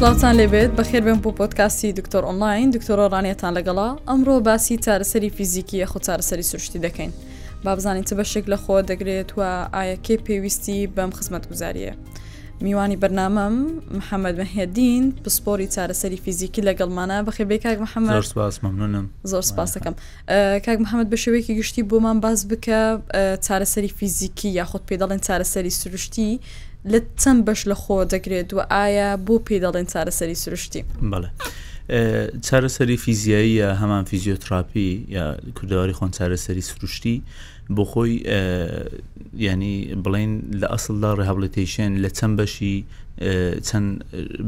سلاوان لێبێت بەخێربێن بۆ پۆتکاسی دکتۆر ئۆنلاین دکتۆرۆ ڕانێتان لەگەڵا ئەمڕۆ باسی چارەسەری فیزیکی یەخۆ چارەسەری سروشتی دەکەین بابزانین چ بەشێک لە خۆ دەگرێت و ئایا کێ پێویستی بەم خزمەت گوزاریە میوانی بەرنامەم محەممەد مەهدین پسپۆری چارەسەری فیزیکی لەگەڵمانە بەخێ بێ کاک محەممەد سپاس مەمنونم زۆر سپاسەکەم کاک محەممەد بە شێوەیەکی گشتی بۆمان باز بکە چارەسەری فیزیکی یاخود پێ دەڵێن چارەسەری سروشتی لە چەند بەش لە خۆ دەگرێت و ئایا بۆ پێ دەڵێن چارەسەری سروشتی بڵێ. چارەسەری فیزیاییە هەمان فیزیۆتراپی یا کوردەواری خۆن چارەسەری سروشتی بۆ خۆی یعنی بڵین لە ئەسڵدا ڕهبلتیشن لە چەند بەشی چەند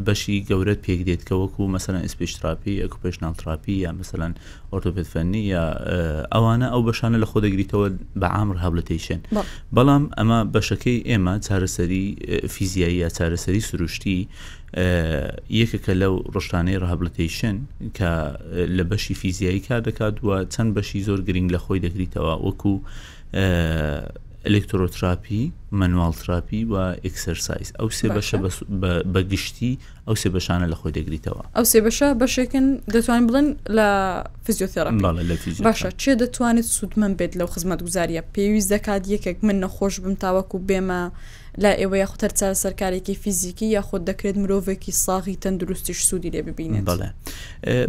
بەشی گەورە پێک دێت کە وەکو مەسەن ئیسپشتراپی ئەکوپشنال تراپی یا مەسەن ئۆرتۆپتفەنی یا ئەوانە ئەو بەشانە لە خۆ دەگریتەوە بە عام ڕهبلتیشن بەڵام ئەمە بەشەکەی ئێمە چارەسەری فیزیایی یا چارەسەری سروشتی یەکێکە لەو ڕشتانەی ڕهبلتەیشن کە لە بەشی فیزیایی کار دەکات وە چەند بەشی زۆر گرنگ لە خۆی دەگریتەوە وەکو ئەلکتۆرۆتراپی مەنوالتراپی و ئکسەرسایز ئەو سێ بەشە بە گشتی ئەو سێ بەشانە لە خۆی دەگریتەوە ئەو سێ بەشە بەشێکن دەتوان بڵن لە فیزیۆثێرا باشە چێ دەتوانێت سوودمەند بێت لەو خزمەت گوزاریە پێویست دەکات یەکێک من نەخۆش بم تاوەکو بێمە لای ئێوە یاخود هەر چارەسەرکارێکی فیزیکی یاخود دەکرێت مرۆڤێکی ساغی تەندروستیش سوودی لێ ببینێت؟ بەڵێ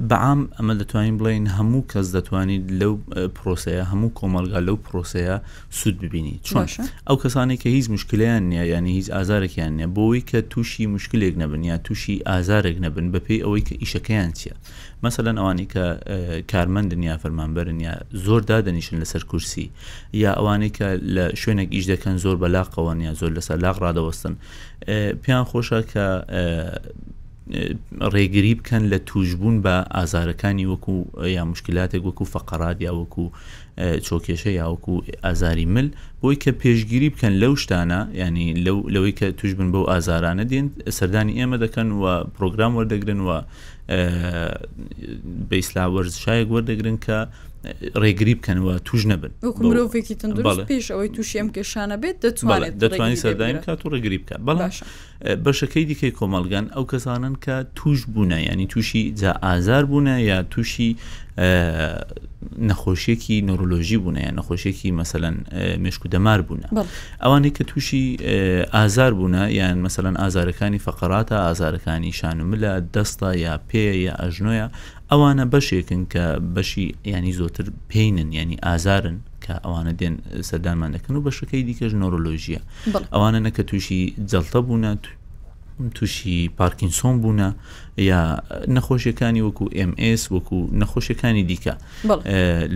بەعام ئەمە دەتوانین بڵێین هەموو کەس دەتوانیت لەو پرۆسەیە هەموو کۆمەلگا لەو پرۆسەیە سوود ببینی چۆن ئەو کەسانی کە هیچ مشکلیان نییە ینی هیچ ئازارێکیان نیە بۆی کە تووشی مشکلێک نەبن یا تووشی ئازارێک نەبن بەپێی ئەوەی کە ئیشەکەیان چیە مەسەەن ئەوانی کە کارمەندن یا فەرمانبەرن یا زۆر دادەنیشن لەسەر کورسی یا ئەوانەی کە لە شوێنێک ئیش دەکەن زۆر بەلاقەوەن یا زۆر لەسەر لاق ڕادەوەستن پێیان خۆشە کە ڕێگری بکەن لە توشببوون بە ئازارەکانی وەکو یا مشکلاتێک وەکو فەقەرات یا وەکو چۆکێشە یاوەکو ئازاری مل بۆی کە پێشگیری بکەن لەو شتانە ینی لەوەی کە توش بن بەو ئازارانە دێن سەردانی ئێمە دەکەن و پرۆگرام وەردەگرن و بە ئیسلا وەرزشایەک وەردەگرن کە ڕێگری بکەنەوە توش نەبن مرۆڤێکی تەندروست پێش ئەوەی تووشی ئەم کێشانە بێت دەتوانێت دەتوانانی سەردایم کات و ڕێگری بکە بەڵاش بەشەکەی دیکەی کۆمەلگەن ئەو کەسانن کە توش بوونە ینی تووشی جا ئازار بوونە یا تووشی نەخۆشیێکی نۆرولۆژی بوونە یا نەخۆشیێکی مەسەەن مشک و دەمار بوونە ئەوانەی کە تووشی ئازار بوونە یان مەسەلەن ئازارەکانی فەقەراتە، ئازارەکانی شان و ملە، دەستە یا پێیە یا ئەژنۆیە، ئەوانە بەشێکن کە بەشی یانی زۆتر پینن یانی ئازارن کە ئەوانە دێن سەردانمان دەکەن و بەشەکەی دیکەش نۆرۆلۆژیە ئەوانە نەکە تووشی جەڵتە بوونە تووشی پارکینسۆن بوونە یا نەخۆشیەکانی وەکو MS وەکو نەخۆشیەکانی دیکە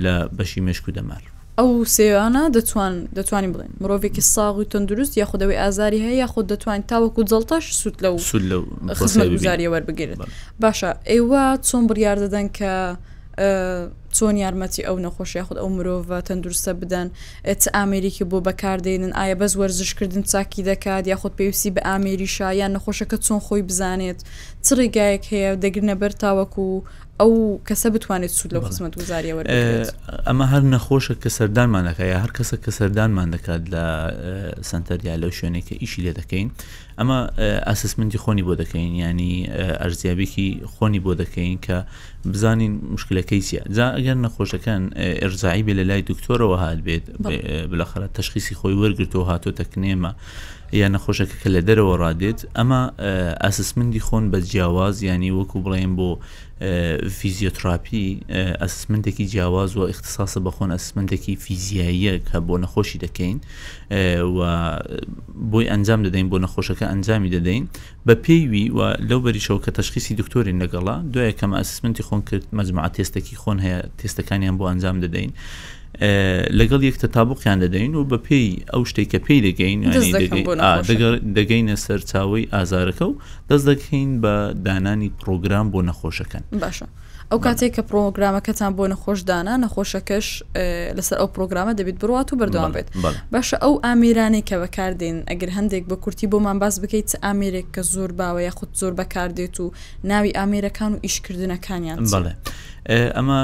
لە بەشی مشک و دەمار. ئەو سێیانە دەتوان دەتوانین بڵێین مرۆڤێکی ساغ و تەندروست یاخود ئەوەی ئازاری هەیە یاخود دەتوانین تاوەکو جەڵتەش سوود لەو سود لەو پرۆسەیە خزمەت ببینن. گوزاریە وەربگیرێت بەڵێ. باشە ئێوە چۆن بڕیار دەدەن کە ئە، چۆن یارمەتی ئەو نەخۆش یاخود ئەو مرۆڤە تەندروستە بدەن ئە، چ ئامێرێکی بۆ بەکار دێنن ئایا بەس وەرزشکردن چاکی دەکات یاخود پێویستی بە ئامێریشە یان نەخۆشەکە چۆن خۆی بزانێت چ ڕێگایەک هەیە دەگرنە بەر تاوەکو ئەو کەسە بتوانێت سوود لەو خزمەت وزاریە وەرگێت ئەمە هەر نەخۆشە کە سەردانمان دەکە یا هەر کەسە کە سەردانمان دەکات لە سنتەریا لەو شوێنێک کە ئیشی لێ دەکەین ئەمە ئاسسمنتی خۆنی بۆ دەکەین ینی ئەرزیابێکی خۆنی بۆ دەکەین کە بزانین مشکلەکەی چیە جا ئەگەر نەخۆشەکان ئەرزایی بێ لە لای دکتۆرەوە هاات بێت بلەخرە تشخیسی خۆی وەرگرتەوە هاتۆ تەکنێمە یان نەخۆشەکە کە لە دەرەوە ڕادێت ئەمە ئەسسمنتی خۆن بە جیاواز یانی وەکو بڵێن بۆ فیزیۆتراپی ئەسسمنتێکی جیاواز و ئیختصاسە بە خۆن ئەسسمنتێکی فیزیاییە کە بۆ نەخۆشی دەکەین و بۆی ئەنجام دەدەین بۆ نەخۆشەکە ئەنجامی دەدەین بە پێی وی و لەو بەریشەوە کە تەشخیسی دکتۆرین لەگەڵا دوای کەمە ئەسسمنتی خۆن کرد مەجموعە تێستەکی خۆن هەیە تێستەکانیان بۆ ئەنجام دەدەین لەگەڵ یەک تەتابقیان دەدەین و بە پێی ئەو شتێک کە پێی دەگەین دەست دەکەم بۆ نەخۆشە. دەگەڕ- دەگەینە سەرچاوەی ئازارەکە و دەست دەکەین بە دانانی پڕۆگرام بۆ نەخۆشەکان باشە ئەو کاتەی کە پرۆگرامەکەتان بۆ نەخۆش دانا نەخۆشەکەش لەسەر ئەو پرۆگرامە دەبیت بڕات و بەردەوام بێت باشە ئەو ئامێرانەی کە بەکاردێن ئەگەر هەندێک بە کورتی بۆمان باس بکەیت ئامێرێک کە زۆر باوە یاخود زۆر بەکاردێت و ناوی ئامێرەکان و ئیشکردنەکانیان بڵێ ئەمە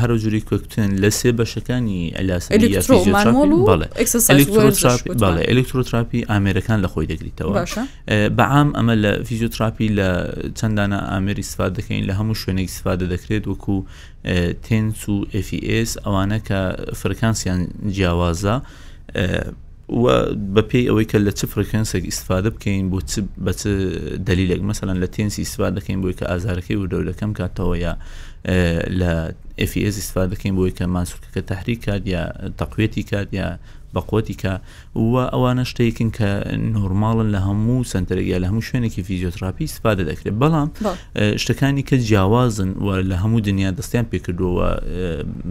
هەرو جوری کوکتن لە سێ بەشەکانی ئەلاسەلکترۆتراپی ئەلکترۆتراپی ئامێرەکان لە خۆی دەگریتەوە بە عام ئەمە لە فیزیۆتراپی لە چەند دانە ئامێری استفادە دەکەین لە هەموو شوێنێک استفادە دەکرێت وەکو تێنس و FES ئەوانە کە فرکانسیان جیاوازە و بەپێی ئەوەی کە لە چ فرکەنسێک استفادە بکەین بۆ بە دلیلێک مەسەن لە تێنسی استفادە دەکەین بۆی کە ئازارەکەی وردەورەکەم کاتەوە یا لە FES استفادە دەکەین بۆی کە ماسوولکەکە تحریک کات یا تەقوێتی کات یا بەقوتی کە و ئەوانە شتێکن کە نۆرماڵن لە هەموو سنتەرێک یا لە هەموو شوێنێکی فیزیۆتراپی سپادە دەکرێت بەڵام شتەکانی کە جیاوازن و لە هەموو دنیا دەستیان پێکردووە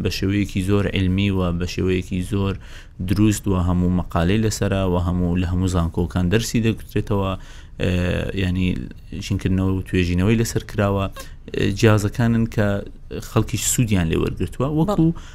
بە شێوەیەکی زۆر علمی و بە شێوەیەکی زۆر دروست و هەموو مەقالەی لەسرە و هەموو لە هەموو زانکۆکان دەرسی دەگوترێتەوە ینی شینکردنەوە و توێژینەوەی لەسەر کراوە جیازەکانن کە خەڵکیش سوودیان لێ وەرگتووە وەکو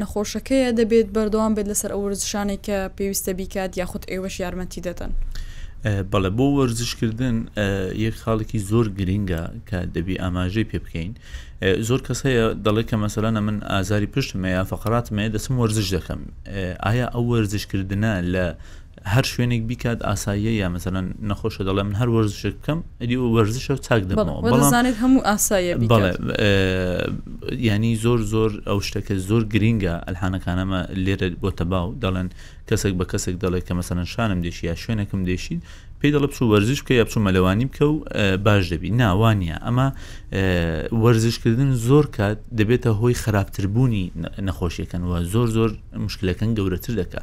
نەخۆشەکەیە دەبێت بەردەوام بێت لەسەر ئەو وەرزشانەی کە پێویستە بیکات یاخود ئێوەش یارمەتی دەدەن؟ بەڵێ بۆ وەرزشکردن یەک خاڵێکی زۆر گرنگە کە دەبی ئاماژەی پێ بکەین زۆر کەس هەیە دەڵێ کە مەسەلانە من ئازاری پشتمەیە فقراتمەیە دەسم وەرزش دەکەم ئایا ئەو وەرزشکردە لە هەر شوێنێک بیکات ئاساییە یا مەسەلەن نەخۆشە دەڵێ من هەر وەرزشێک بکەم ئەدی و وەرزشە و چاک دەبەوە بەڵام دەزانێت هەموو ئاساییە بیکات. بەڵێ ئێ، یانی زۆر زۆر ئەو شتەکە زۆر گرینگە ئەلحانەکانەمە لێرە بۆتە باو دەڵێن کەسێک بە کەسێک دەڵێت کە مەسەلەن شانم دێشی یا شوێنێکم دێشیت پێی دەڵێ بچوو وەرزش بکە یا بچوو مەلەوانی بکە و ئێ، باش دەبی ناوانە ئەمە ئێ، وەرزشکردن زۆر کات دەبێتە هۆی خراپتربوونی نە- نەخۆشیەکان و زۆر زۆر مشکلەکان گەورەتر دەکا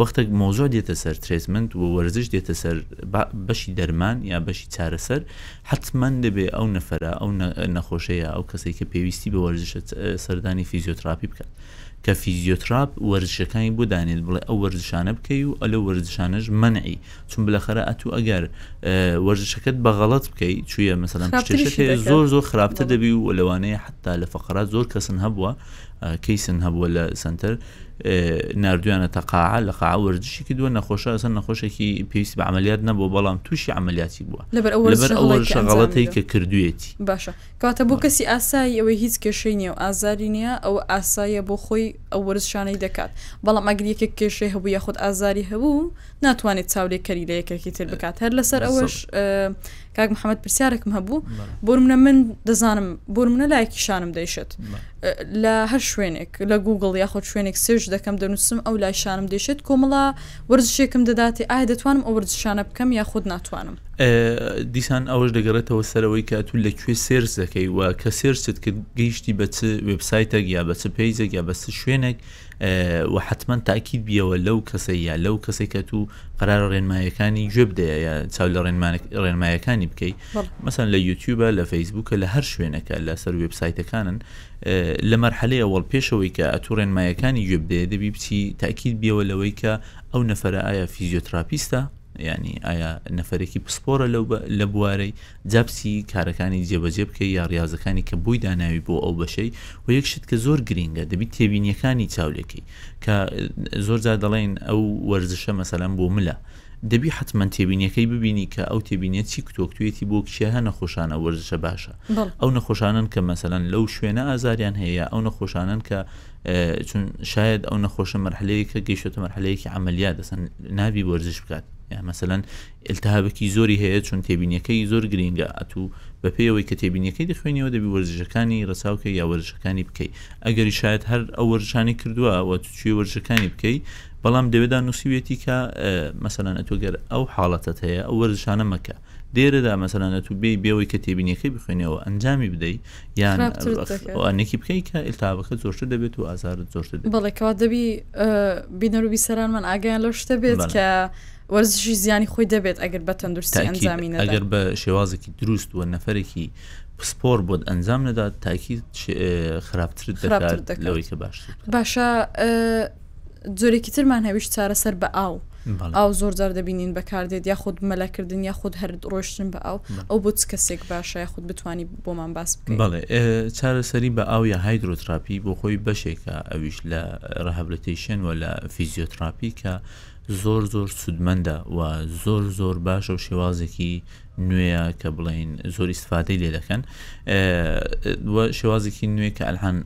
وەختەک مەوزوع دێتە سەر ترێتمنت و وەرزش دێتە سەر بەشی دەرمان یا بەشی چارەسەر حەتمەن دەبێ ئەو نەفەرە ئەو نەخۆشەیە ئەو کەسەی کە پێویستی بە وەرزشە سەردانی فیزیۆتراپی بکات کە فیزیۆتراپ وەرزشەکانی بۆ دانێت بڵێ ئەو وەرزشانە بکەی و ئەلە وەرزشانەش منعی چون بلەخەرە ئەتو ئەگەر وەرزشەکەت بەغەڵت بکەی چویە مەسەلەن زۆر زۆر خراپتر دەبی و لەوانەیە حتا لە فقرات زۆر کەسن هەبووە کەیسن هەبووە لە سنتەر ناردویانە تە قاعە لە قاعە وەرزشی کردوە نەخۆشە ئەسەن نەخۆشێکی پێویستی بە عملیات نەبوو بەڵام تووشی عملیاتی بووە لەبەر ئەو لەبەر ئەو وەرزشە وەرزشە غەڵەتەی غەڵەتەی کە کردوێتی باشە کەواتە بۆ کەسی ئاسایی ئەوەی هیچ کێشەی نییە و ئازاری نییە ئەوە ئاساییە بۆ خۆی ئەو وەرزشانەی دەکات بەڵام ئەگەر یەکێک کێشەی هەبوو یاخود ئازاری هەبوو ناتوانێت چاولێکەری لە یەکێکی تر بکات هەر لەسەر ئەوەش بالضبط. کاک محەممەد پرسیارێکم هەبوو بۆرمە من دەزانم بۆرمە لایەکی شانم دەیشت لە هەر شوێنێک لە گوگڵ یاخۆ شوێنێک سێش دەکەم دەنووسم ئەو لای شانم دەیشت کۆمەڵا وەرزشێکم دەداتی ئایا دەتوانم ئەو وەرزشانە بکەم یا خود ناتوانم دیسان ئەوەش دەگەڕێتەوە سەرەوەی کە تو لە کوێ سێرس دەکەی و کە سێرست کرد گەیشتی بە چ وبسایتێک یا بە چ پێیزێک یا بەس شوێنێک وە حەتمەن تاکید بیەوە لەو کەسەی یا لەو کەسەی کە توو قەرارە ڕێنمایەکانی گوێ بدەیە یا چاو لە ڕێنمایەکانی بکەی مەسەن لە یوتیوبە لە فەیسبووکە لە هەر شوێنەکە لە سەر وبسایتەکانن لە مەرحەلەیە وەڵ پێشەوەی کە ئەتو ڕێنمایەکانی گوێ بدەیە دەبی بچی تاکید بیەوە لەوەی کە ئەو نەفرە ئایا فیزیۆتراپیستە یانی ئایا نەفەرێکی پسپۆرە لەو لە بوارەی جا بچی کارەکانی جێبەجێ بکەی یا ڕاضەکانی کە بۆی داناوی بۆ ئەو بەشەی و یەک شت کە زۆر گرینگە دەبی تێبینیەکانی چاولێکی کە زۆر جا دەڵێن ئەو وەرزشە مەسەلەن بۆ ملە دەبی حتممە تێبینیەکەی ببینی کە ئەو تێبینە چی کتۆکتوێتی بۆ کشێ هە نەخۆشانە وەرزشە باشە ئەو نەخۆشانن کە مەسەلەن لەو شوێنە ئازاریان هەیە ئەو نەخۆشانن کە چون شاید ئەو نەخۆشە مەرحلەیەکە گەیشتە مەرحلەیەکی عملیات دەسەن نابی وەرزش بکات یان مەمثلەن التهابکی زۆری هەیە چون تێبینیەکەی زۆر گرنگە ئەتو بە پێیەوەی کە تێبینیەکەی دەخوێنیەوە دەبی وەرزشەکانی ڕساوکە یا وەرزشەکانی بکەیت ئەگەری شاید هەر ئەو وەرزشانی کردووە و توی وەرزشەکانی بکەیت بەڵام دەوێدا نووسیوێتی کە مەسەلەن ئەتۆگەر ئەو حاڵەتت هەیە ئەو وەرزشانە مەکە دێرەدا مەسەلەنە تو بێ بێەوەی کە تێبینیەکەی بخوێنەوە ئەنجامی بدەیت یان خراپ ترت دەکات. ئەوە نەکی بکەی کە ئیلتابەکە زۆرتر دەبێت و ئازارت زۆرتر دەبێت بەڵێ کەوا دەبی ئە، بینەر و بیسەرانمان ئاگایان لەو شتە بێت بەڵێ. کە وەرزشی زیانی خۆی دەبێت ئەگەر بە تەندروستی تاکید ئەنجامی نەدا ئەگەر بە شێوازێکی دروست و نەفەرێکی پسپۆڕ بۆت ئەنجام نەدات تاکید ش- ئێ، خراپترت خراپترت دەکات دەکات. لەوەی کە باشترت بکات. باشە ئە، جۆرێکی ترمان هەویش چارەسەر بە ئاو ئاو زۆر جار دەبینین بەکاردێت یا خود مەلەکردن یا خود هەر ڕۆشتن بە ئاو ئەو بۆ چ کەسێک باشە خود بتانی بۆمان باس بڵێ چارەسەری بە ئاو یا هایدرۆتراپی بۆ خۆی بەشێکە ئەویش لە ڕهبلتیشن و لە فیزیۆتراپی کە زۆر زۆر سوودمەندە و زۆر زۆر باشە و شێوازێکی نوێیە کە بڵێین زۆر ئیستفادەی لێ دەکەن وە شێوازێکی نوێ کە ئەلحان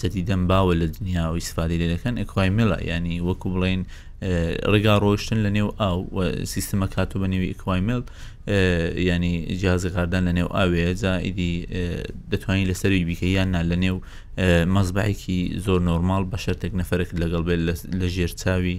جەدیدەم باوە لە دنیا و ئیسفادی لێ دەکەن ئەکوای مێلا ینی وەکو بڵێن ڕێگا ڕۆشتن لە نێو ئاو سیستمە کات و بە نێوی ئەکوای مێل ینی جیازی غاردان لە نێو ئاوێ جا ئیدی دەتوانین لەسەروی بیکە یان نا لە نێو مەزبعێکی زۆر نۆرمال بە شەرتێک نەفرێک لەگەڵ بێت لە ژێر چاوی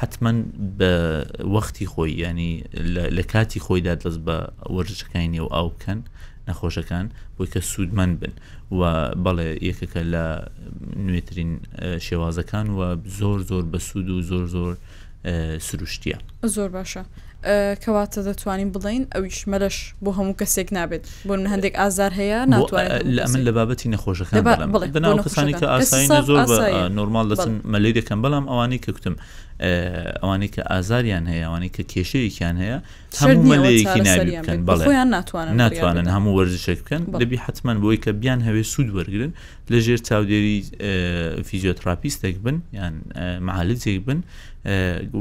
حەتمەن بە وەختی خۆی ینی لە کاتی خۆیدا دەست بە وەرزشەکانی نێو ئاو بکەن نەخۆشەکان بۆی کە سوودمەند بن و بەڵێ یەکەکە لە نوێترین شێوازەکان و زۆر زۆر بە سوود و زۆر زۆر سروشتیە زۆر باشە کەواتە دەتوانین بڵێین ئەویش مەرەش بۆ هەموو کەسێک نابێت بۆ من هەندێک ئازار هەیە ناتوانێت من لە بابەتی نەخۆشەکان بەناو کەسانی کە ئاسایی زۆر نۆرمال دەچن مەلەی دەکەم بەڵام ئەوانەی کە کوتم ئەوانەی کە ئازاریان هەیە ئەوانەی کە کێشەیەکیان هەیە هەموو مەلەیەکی ناوی بکەن بەڵێ ناتوانن ناتوانن هەموو وەرزشێک بکەن دەبی حتمما بۆی کە بیان هەوێ سوود وەرگن لە ژێر چاودێری فیزیۆتراپیستێک بن یان معالجێک بن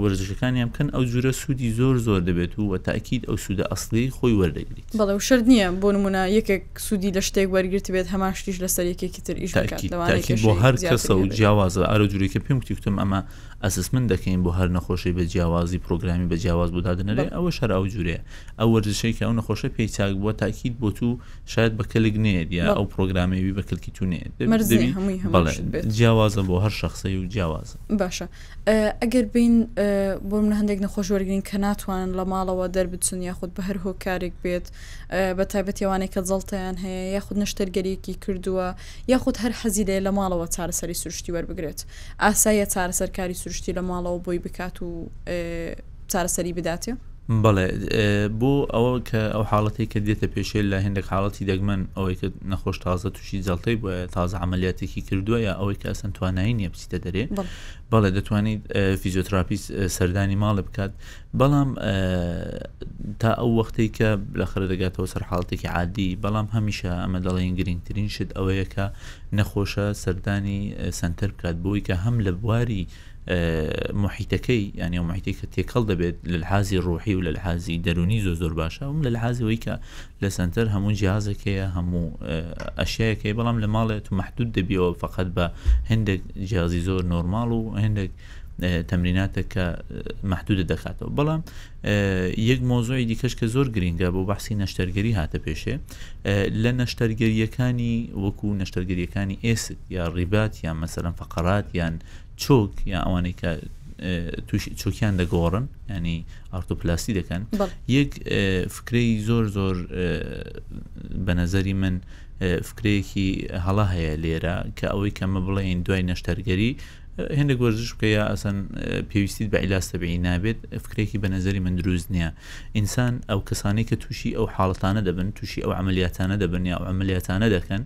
وەرزشەکانیان بکەن ئەو جورە سوودی زۆر زۆر دەبێت و وە تاکیید ئەو سوودە ئەسلی خۆی وەردەگریت بەڵێ و شرت نییە بۆ نمونە یەکێک سوودی لە شتێک وەرگرت بێت هەماشتیش لەسەر یەکێکی تر ئیش بۆ هەر کەسە و جیاوازە ئارە جوورێکە پێم کوتیکتم ئەمە ئەسس من دەکەین بۆ هەر نەخۆشی بە جیاوازی پرۆگرامی بە جیاواز بۆ دادنەرێ ئەوە شەر ئەو جوورەیە ئەو وەرزشەی کە ئەو نەخۆشە پێی چاک بووە تاکیید بۆ تو شاید بە کەلک نێت یا ئەو پرۆگرامەوی بە کەلکی تو نێت جیاوازە بۆ هەر شخصی و جیاوازە باشە ئەگەر بین بۆ من هەندێک نەخۆش وەرگین کە ناتوانن لە ماڵەوە دەربچن یاخود بە هەر هۆکارێک بێت بە تایبەتیوانێک کە زەڵتەیان هەیە یاخود نەشتەرگەریەکی کردووە یاخود هەر حەزی لێ لە ماڵەوە چارەسەری سروشتی وەربگرێت ئاساییە چارەسەرکاری سروشتی لە ماڵەوە بۆی بکات و چارەسەری بداتێ؟ بەڵێ بۆ ئەوە کە ئەو حاڵەتی کە دێتە پێشێ لە هندێک حاڵەتی دەگمەن ئەوەی کە نەخۆش تازە تووشی جڵتەی بۆە تازە عملیاتێکی کردووە یا ئەوەی کە ئەسن توانایی نیە بچیتە دەرێ بەڵێ دەتوانیت فیزیۆتراپی سەردانی ماڵە بکات بەڵام تا ئەو وەختەی کە لەخرە دەگاتەوە سەر حاڵەتێکی عادی بەڵام هەمیشە ئەمە دەڵێن گرنگترین شت ئەوەیە کە نەخۆشە سەردانی سنتەر بکات بۆی کە هەم لە بواری موحیتەکەی یانی ئەو موحیتەی کە تێکەڵ دەبێت لە لحاظی ڕوحی و لە لحاظی دەرونی زۆر زۆر باشە ئەوم لە لحاظی ئەوەی کە لە سەنتەر هەموو جیازێک هەیە هەموو ئەشیایەکەی بەڵام لە ماڵێت و محدود دەبیەوە فقط بە هەندێک جیازی زۆر نۆرماڵ و هەندێک تەمریناتە کە محدودە دەکاتەوە بەڵام یەک مۆزۆی دیکەش کە زۆر گرنگە بۆ بەحسی نەشتەرگەری هاتە پێشێ لە نەشتەرگەریەکانی وەکو نەشتەرگەریەکانی ئێست یا ڕیبات یان مەسەرم فقرات یان چۆک یا ئەوانەی کە توش چۆکیان دەگۆڕن ینی ئارتۆپلاستی دەکەن یەک فکرەی زۆر زۆر بە نظری من فکرەیەکی هەڵا هەیە لێرە کە ئەوەی کەمە بڵێین دوای نەشتەرگەری هەندێک وەرزش بکە یا ئەسەن پێویستیت بە عیلاستەبیی نابێت فکرێکی بە نظری من دروست نییە ئینسان، ئەو کەسانەی کە تووشی ئەو حاڵەتانە دەبن، تووشی ئەو عەمەلیاتانە دەبن یا ئەو عەمەلیاتانە دەکەن،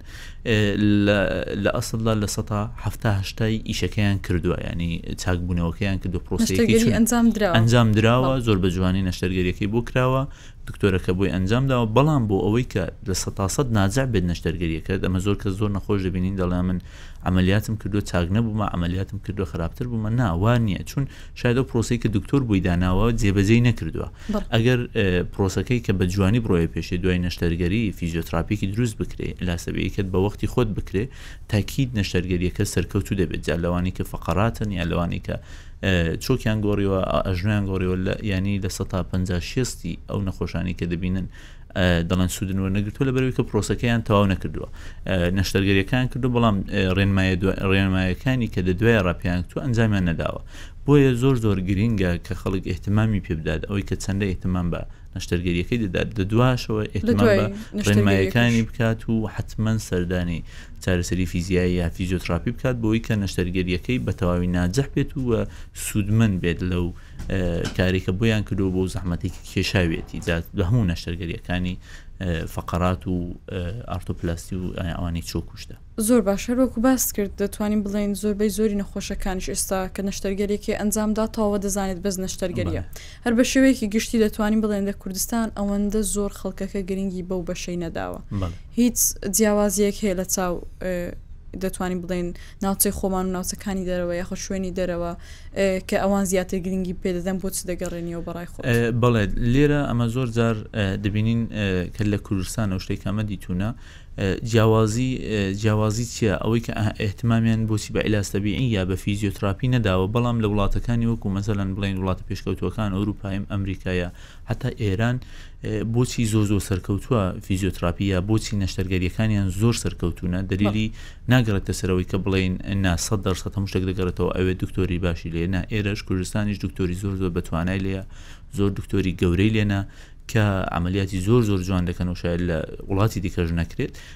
لە لە ئەسڵدا لە سەتا حەفتا هەشتای ئیشەکەیان کردووە، یانی چاکبوونەوەکەیان کردووە، پرۆسەیەکەی چوون، نەشتەرگەری ئەنجام دراوە. ئەنجام دراوە، بەڵێ. زۆر بە جوانی نەشتەرگەرییەکەی بۆ کراوە، دکتۆرەکە بۆی ئەنجام داوە، بەڵام بۆ ئەوەی کە لە سەتا سەد ناجح بێت نەشتەرگەرییەکەت، ئەمە زۆر کەس زۆر نەخۆش دەبینین دەڵێ من عەمەلیاتم کردووە چاک نەبوومە، عەمەلیاتم کردووە خراپتر بوومە، نا وا نییە، چون شاید ئەو پرۆسەی کە دکتۆر بۆی داناوە جێبەجێی نەکردووە ئەگەر پرۆسەکەی کە بە جوانی بڕۆێ پێشێ دوای نەشتەرگەری فیزیۆتراپیکی دروست بکرێ لاسەبیکرد بە وەختی خۆت بکرێ تاکیید نەشتەرگەریەکە سەرکەوتو دەبێت جا لەوانی کە فقراتن یا لەوانی کە چۆکیان گۆڕیوە ئەژنویان گۆڕیوە لە ینی لە 150 شێستی ئەو نەخۆشانی کە دەبینن دەڵێن سوودن وەرنەگرتووە لەبەرەوەی کە پرۆسەکەیان تەواو نەکردووە نەشتەرگەریەکان کردو بەڵام ڕێنمایە ڕێنمایەکانی کە لە دوای ڕاپیان تو ئەنجامیان نەداوە بۆیە زۆر زۆر گرینگە کە خەڵک احتمامی پێ بدات ئەوەی کە چەندە احتمان بە نەشتەرگەریەکەی دەدات لە دواشەوە ڕێنمایەکانی بکات و حتمما سەردانی چارەسەری فیزیایی یا فیزیۆتراپی بکات بۆی کە نەشتەرگەریەکەی بە تەواوی ناجح بێت و سوودمن بێت لەو کارێکە بۆیان کردو بۆ زەحمەتی کێشاویەتی جا لە هەموو نەشتەرگەریەکانی فقرات و ئارتۆپلاستی و ئەوانی چۆکوشتە زۆر باشەر وەکو باست کرد دەتوانین بڵێن زۆربەی زۆری نەخۆشەکانش ئێستا کە نەشتەرگەرێکی ئەنجامدا تەواوە دەزانێت بەس نەشتەرگەریە هەر بە شێوەیەکی گشتی دەتوانین بڵێن لە کوردستان ئەوەندە زۆر خەڵکەکە گرنگی بەو بەشەی نەداوە هیچ جیاوازیەک هەیە لە چاو دەتوانین بڵێن ناوچەی خۆمان و ناوچەکانی دەرەوە یاخود شوێنی دەرەوە کە ئەوان زیاتر گرنگی پێدەدەن بۆچ دەگەڕێنیەوە بەڕای خۆت؟ بەڵێ لێرە ئەمە زۆر جار دەبینین کە لە کوردستانەوە شتێک ئەمە دیتونە جیاوازی جیاوازی چیە ئەوەی کە ئەهتمامیان بۆچی بە عیلاستەبیعی یا بە فیزیۆتراپی نەداوە بەڵام لە وڵاتەکانی وەکو مەزەلەن بڵێن وڵاتە پێشکەوتوەکان ئەوروپایم ئەمریکایە هەتا ئێران بۆچی زۆر زۆر سەرکەوتووە فیزیۆتراپی یا بۆچی نەشتەرگەریەکانیان زۆر سەرکەوتونە دلیلی ناگەڕێتە سەرەوەی کە بڵین ناسە دەرسە هەم شتێک دەگەڕێتەوە ئەوێ دکتۆری باشی لێ نا ئێرەش کوردستانیش دکتۆری زۆر زۆر بەتوانای لێە زۆر دکتۆری گەورەی لێنا کە عملیاتی زۆر زۆر جوان دەکەن و شاید لە وڵاتی دیکەش نەکرێت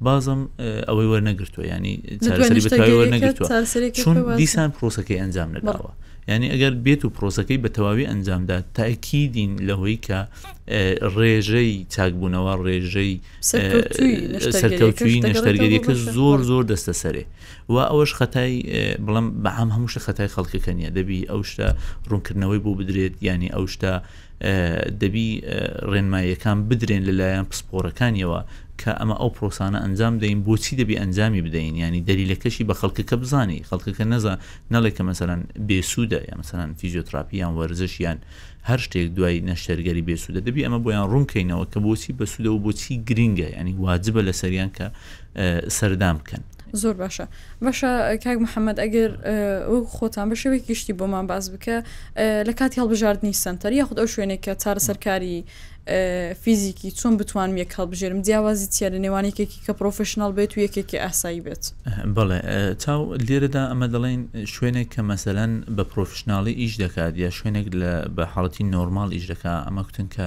بازم ئەوەی وەرنەگرتووە ینی چارەسەری بەتەواوی وەرنەگرتووە چون دیسان پرۆسەکەی ئەنجام نەداوە ینی ئەگەر بێت و پرۆسەکەی بە تەواوی ئەنجامدا تاکیدین لەوەی کە ڕێژەی چاکبوونەوە ڕێژەی سەرکەوتوی نەشتەرگەریەکە زۆر زۆر دەستە سەرێ و ئەوەش خەتای بڵم بەعام هەمووشە خەتای خەڵکەکە نیە دەبی ئەو شتە ڕوونکردنەوەی بۆ بدرێت ینی ئەو شتە دەبی ڕێنماییەکان بدرێن لەلایەن پسپۆڕەکانیەوە کە ئەمە ئەو پرۆسانە ئەنجام دەین بۆچی دەبی ئەنجامی بدەین ینی دەلیلەکەشی بە خەڵکەکە بزانانی خەڵکەکە نەزان نەڵێکە مەسەرەن بێسوودە یا مەسەرەن فیزیۆتراپیان وەرزشیان هەر شتێک دوای نەشتەرگەری بێسوودە دەبی ئەمە بۆیان ڕوونکەینەوە کە بۆچی بەسوودەوە بۆچی گرنگە ینی واجبە لە سەریان کە سەردان بکەن. زۆر باشە باشە کاک محەمەد ئەگەر وەک خۆتان بە شێوەیەکی گشتی بۆمان باس بکە لە کاتی هەڵبژاردننی سنتەر یاخود ئەو شوێنێک کە چارەسەرکاری فیزیکی چۆن بتوانم یەک هەڵبژێرم جیاوازی چیە لە نێوان یەکێکی کە پرۆفشنناڵ بێت و یەکێکی ئاسایی بێت بەڵێ چاو لێرەدا ئەمە دەڵێن شوێنێک کە مەسەەن بە پرۆفشنناڵی ئیش دەکات یا شوێنێک لە بە حاڵەتی نۆرمال ئیش دەکات ئەمە کوتن کە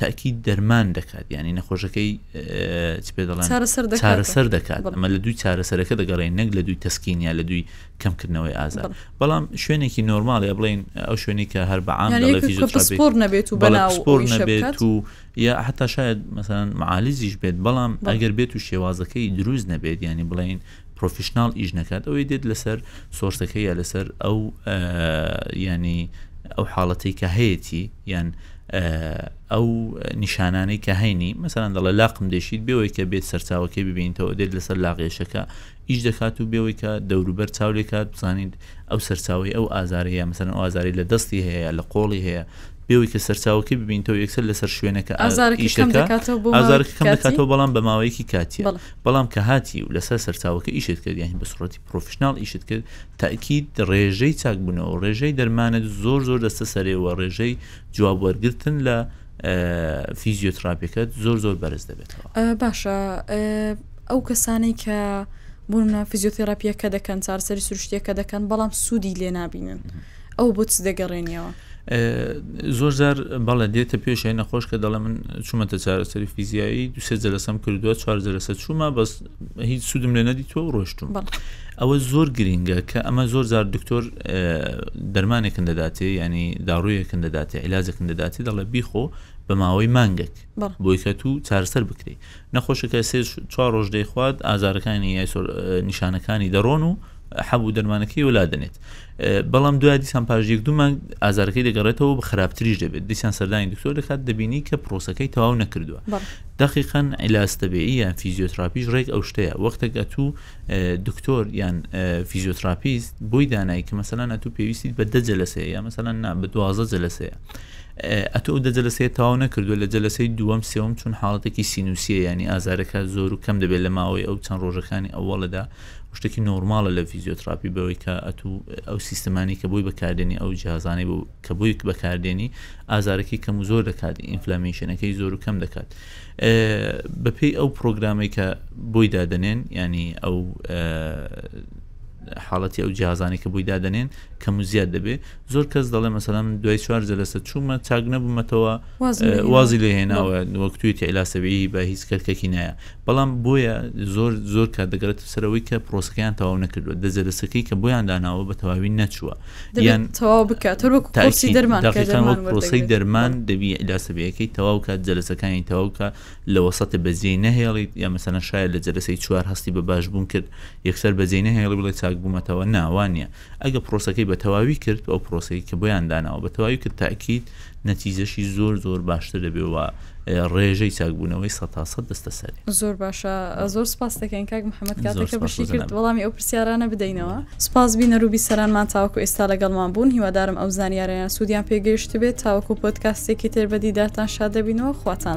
تاکید دەرمان دەکات یعنی نەخۆشەکەی چ پێ دەڵێن چارەسەر دەکات ئەمە لە دوی چارەسەرەکە دەگەڕێن نەک لە دوی تەسکین یا لە دوی کەمکردنەوەی ئازار بەڵام شوێنێکی نۆرماڵە بڵین ئەو شوێنی کە هەر بەعام پۆر نەبێت و بەناپۆر نەبێت و یا حتا شاید مەسەن معالیزیش بێت بەڵام ئەگەر بێت و شێوازەکەی دروست نەبێت ینی بڵین پرۆفیشناڵ ئیش نەکات ئەوەی دێت لەسەر سۆرسەکە یا لەسەر ئەو ینی ئەو حاڵەتی کە هەیەی یان ئەو نیشانانەی کە هەینی مەسەران دەڵە لاقم دەشیت بێەوەی کە بێت سەرچاوەکەی ببینیتەوە دێت لەسەر لاغێشەکە ئیش دەکات و بێەوەی کە دەوروبەر چاو لێکات بزانیت ئەو سەرچاوی ئەو ئازارەیە مەسەن ئازاری لە دەستی هەیە لە قۆڵی هەیە بێوەی کە سەرچاوەکەی ببینتەوە یەکسەر لەسەر شوێنەکە ئیش دەکات، ئازارەکە کەم دەکاتەوە بۆ ماوەیەکی کاتی، ئازارەکە کەم دەکاتەوە بەڵام بە ماوەیەکی کاتییە، بەڵێ. بەڵام کە هاتی و لەسەر سەرچاوەکە ئیشت کرد یانی بەسوڕەتی پرۆفیشناڵ ئیشت کرد تەئکید ڕێژەی چاکبوونەوە و ڕێژەی دەرمانت زۆر زۆر دەستە سەرێ و ڕێژەی جواب وەرگرتن لە فیزیۆتراپیەکەت زۆر زۆر بەرز دەبێتەوە. ئە باشە ئە ئەو کەسانەی کە بۆ نمونە فیزیۆتراپیەکە دەکەن چارەسەری سروشتیەکە دەکەن بەڵام سوودی لێ نابینن. ئەو بۆ چ دەگەڕێنیەوە؟ زۆر جار بەڵێ دێتە پێشی نەخۆش کە دەڵێ من چوومەتە چارەسەری فیزیایی دوسێ جلسەم کردووە چوار جلسە چوومە بەس هیچ سوودم لێ نەدی تۆ ڕۆشتم ئەوە زۆر گرینگە کە ئەمە زۆر جار دکتۆر دەرمانێکن دەداتێ ینی داڕوویەکن دەداتێ علاجەکن دەداتی دەڵێ بیخۆ بە ماوەی مانگێک بۆی کە تو چارسەر بکری نەخۆشەکە سێ چوار ڕۆژ دەیخوات ئازارەکانی یای نیشانەکانی دەڕۆن و حەبوو دەرمانەکەی ولا دەنێت بەڵام دوای دیسان پاش یەک دوو مانگ ئازارەکەی دەگەڕێتەوە بە خراپتریش دەبێت دیسان سەردانی دکتۆر دەکات دەبینی کە پرۆسەکەی تەواو نەکردووە دقیقەن ئیلاستەبێی یان فیزیۆتراپیش ڕێک ئەو شتەیە وەختێک ئەتوو دکتۆر یان فیزیۆتراپیست بۆی دانای کە مەسەلا ئەتوو پێویستیت بە دەجە لەسەیە یا مەسەلا نا بە دوازە جەلەسەیە ئەتۆ ئەو دەجلسەیە تاوا نەکردو لە جلسەی دووەم سێوم چون حاڵەتێکی سینوسیە ینی ئازارەکە زۆر و کەم دەبێت لە ماوەی ئەو چەند ڕۆژەکانی ئەوەڵدا شتێکی نۆرماڵە لە فیزیۆتراپی بەوەی کە ئەتو ئەو سیستمانی کە بۆی بەکاردێنی ئەو جیازانەی بۆ کە بۆی بەکاردێنی ئازارەکەی کەم و زۆر دەکات ئینفلامیشنەکەی زۆر و کەم دەکات بەپی ئەو پرۆگرامەی کە بۆی دادنێن ینی ئەو حاڵەتی ئەو جیازانی کە بۆی دادنێن کەم و زیاد دەبێ زۆر کەس دەڵێ مەسەلام دوای چوار جلسە چوومە چاک نەبوومەتەوە وازی لێهێناوە وەکتوێتی عیلاسەبیی بە هیچ کەرکەکی نایە بەڵام بۆیە زۆر زۆر کات دەگەڕێتە سەر ئەوەی کە پرۆسەکەیان تەواو نەکردووە، دەزەرسەکەی کە بۆیان داناوە بە تەواوی نەچووە، یان دەبێت تەواو بکات هەر وەکو پرۆسەی تاکید دەرمان کە دەقیقەن دەرمان وەک پرۆسەی وەردەگرێت دەرمان بەڵێ دەبی عیلاج تەبیعیەکەی تەواو کات، جەلەسەکانی تەواو کا، لە وەسەتە بەجێی نەهێڵیت، یان مەسەلەن شایە لە جەلەسەی چوار هەستی بە باشبوون کرد، یەکسەر بەجێی نەهێڵی بڵێ چاکبوومەتەوە، نا وا نییە، ئەگەر پرۆسەکەی بە تەواوی کرد، ئەو پرۆسەی کە بۆیان داناوە بە تەواوی کرد، تەئکید نەتیجەشی زۆر زۆر باشتر دەبێ و رێژەی چاکبوونەوەی سەد تا سەد دەستە سەرێ. زۆر باشە، زۆر سوپاست دەکەین کاک محەمەد کاتێکە بەشی کرد وەڵامی ئەو پرسیارانە بدەینەوە. سوپاس بینەر و بیسەرانمان تاوەکو ئێستا لەگەڵمان بوون، هیوادارم ئەو زانیارانە سوودیان پێ گەیشتبێت، تاوەکو پۆدکاستێکی تر بە دیدارتان شاد دەبینەوە، خواتان